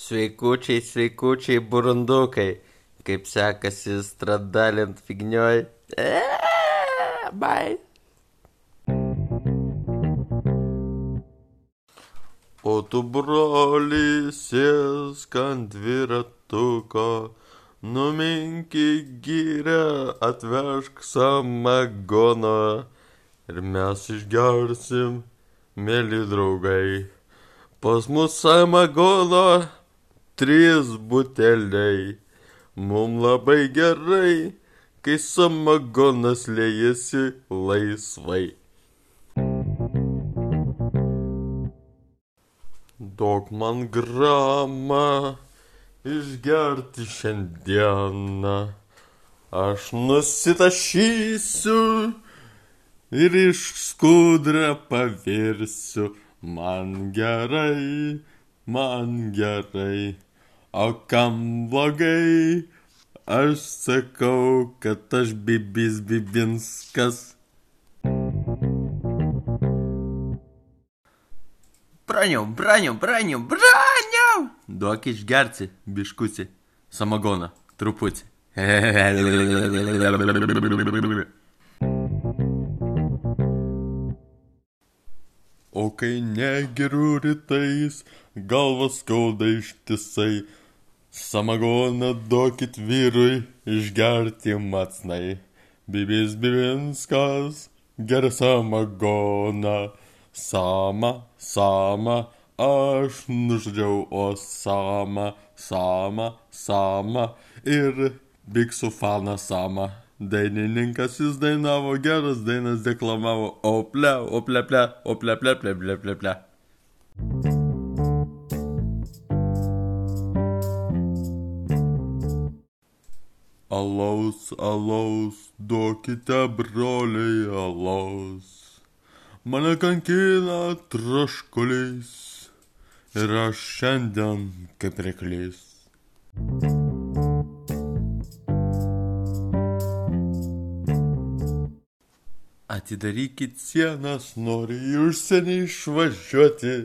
Sveikučiai, sveikučiai, burundukai. Kaip sekasi stradalint fignioj? Eee, bai. O tu broli sėsk ant dviratuko, numinki gyrę, atvežk samagono ir mes išgersim, mėly draugai. Pas mus samagono trys buteliai. Mum labai gerai, kai samagonas lėjasi laisvai. Duok man gramą išgerti šiandieną. Aš nusitašysiu ir iš skudrą pavirsiu. Man gerai, man gerai. O kam blogai, aš sakau, kad aš bibis bibinskas. Braniau, braniau, braniau, braniau. Duok išgerti, biškusi, samagoną, truputį. O kai negeriu rytais, galvas skauda ištisai, samagoną duokit vyrui išgerti matsnai. Bibis Bibinskas geria samagoną, sama, sama, aš nužudžiau Osamą, sama, sama ir biksų faną samą. Dainininkas jis dainavo geras dainas, deklamavo ople, ople, ple, ople, ple, ple, ple, ple, ple. Alaus, alaus, duokite broliai alaus. Mane kankina traškuliais ir aš šiandien kaip reklys. Atidarykit sienas, nori į užsienį išvažiuoti.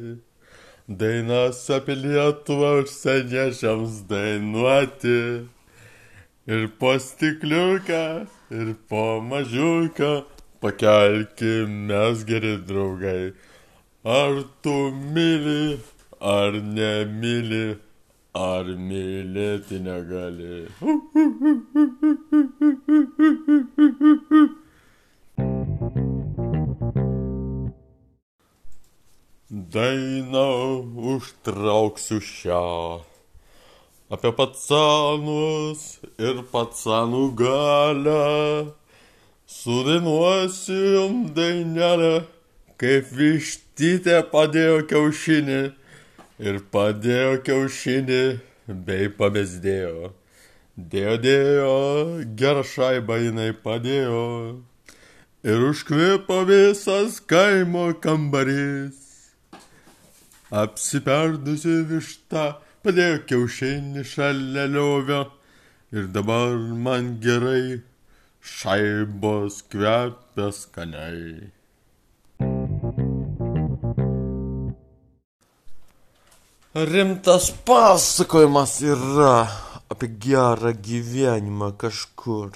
Dainas apie Lietuvą užsieniečiams dainuoti. Ir po stikliuką, ir po mažiuką pakelkim mes geri draugai. Ar tu myli, ar nemyli, ar mylėti negali. Dainą užtrauksiu šią. Apie pacanus ir pacanų galę. Sudainuosim dainelę, kaip vištytė padėjo kiaušinį ir padėjo kiaušinį bei pamesdėjo. Dėjo, dėjo, gerą šaibą jinai padėjo ir užkvipo visas kaimo kambarys. Apsiperdusi višta padėjo kiaušinį šalia liovio ir dabar man gerai šaibos kvepia skaniai. Rimtas pasakojimas yra apie gerą gyvenimą kažkur.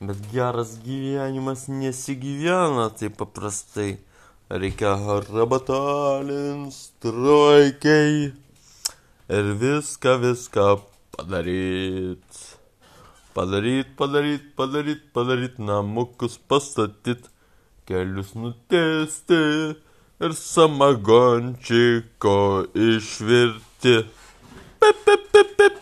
Bet geras gyvenimas nesigyvena taip paprastai. Reikia rabatalint strojkiai ir viską, viską padaryt. Padaryt, padaryt, padaryt, padaryt, namukus pastatyt, kelius nutiesti ir samagončiko išvirti. Pip, pip, pip, pip.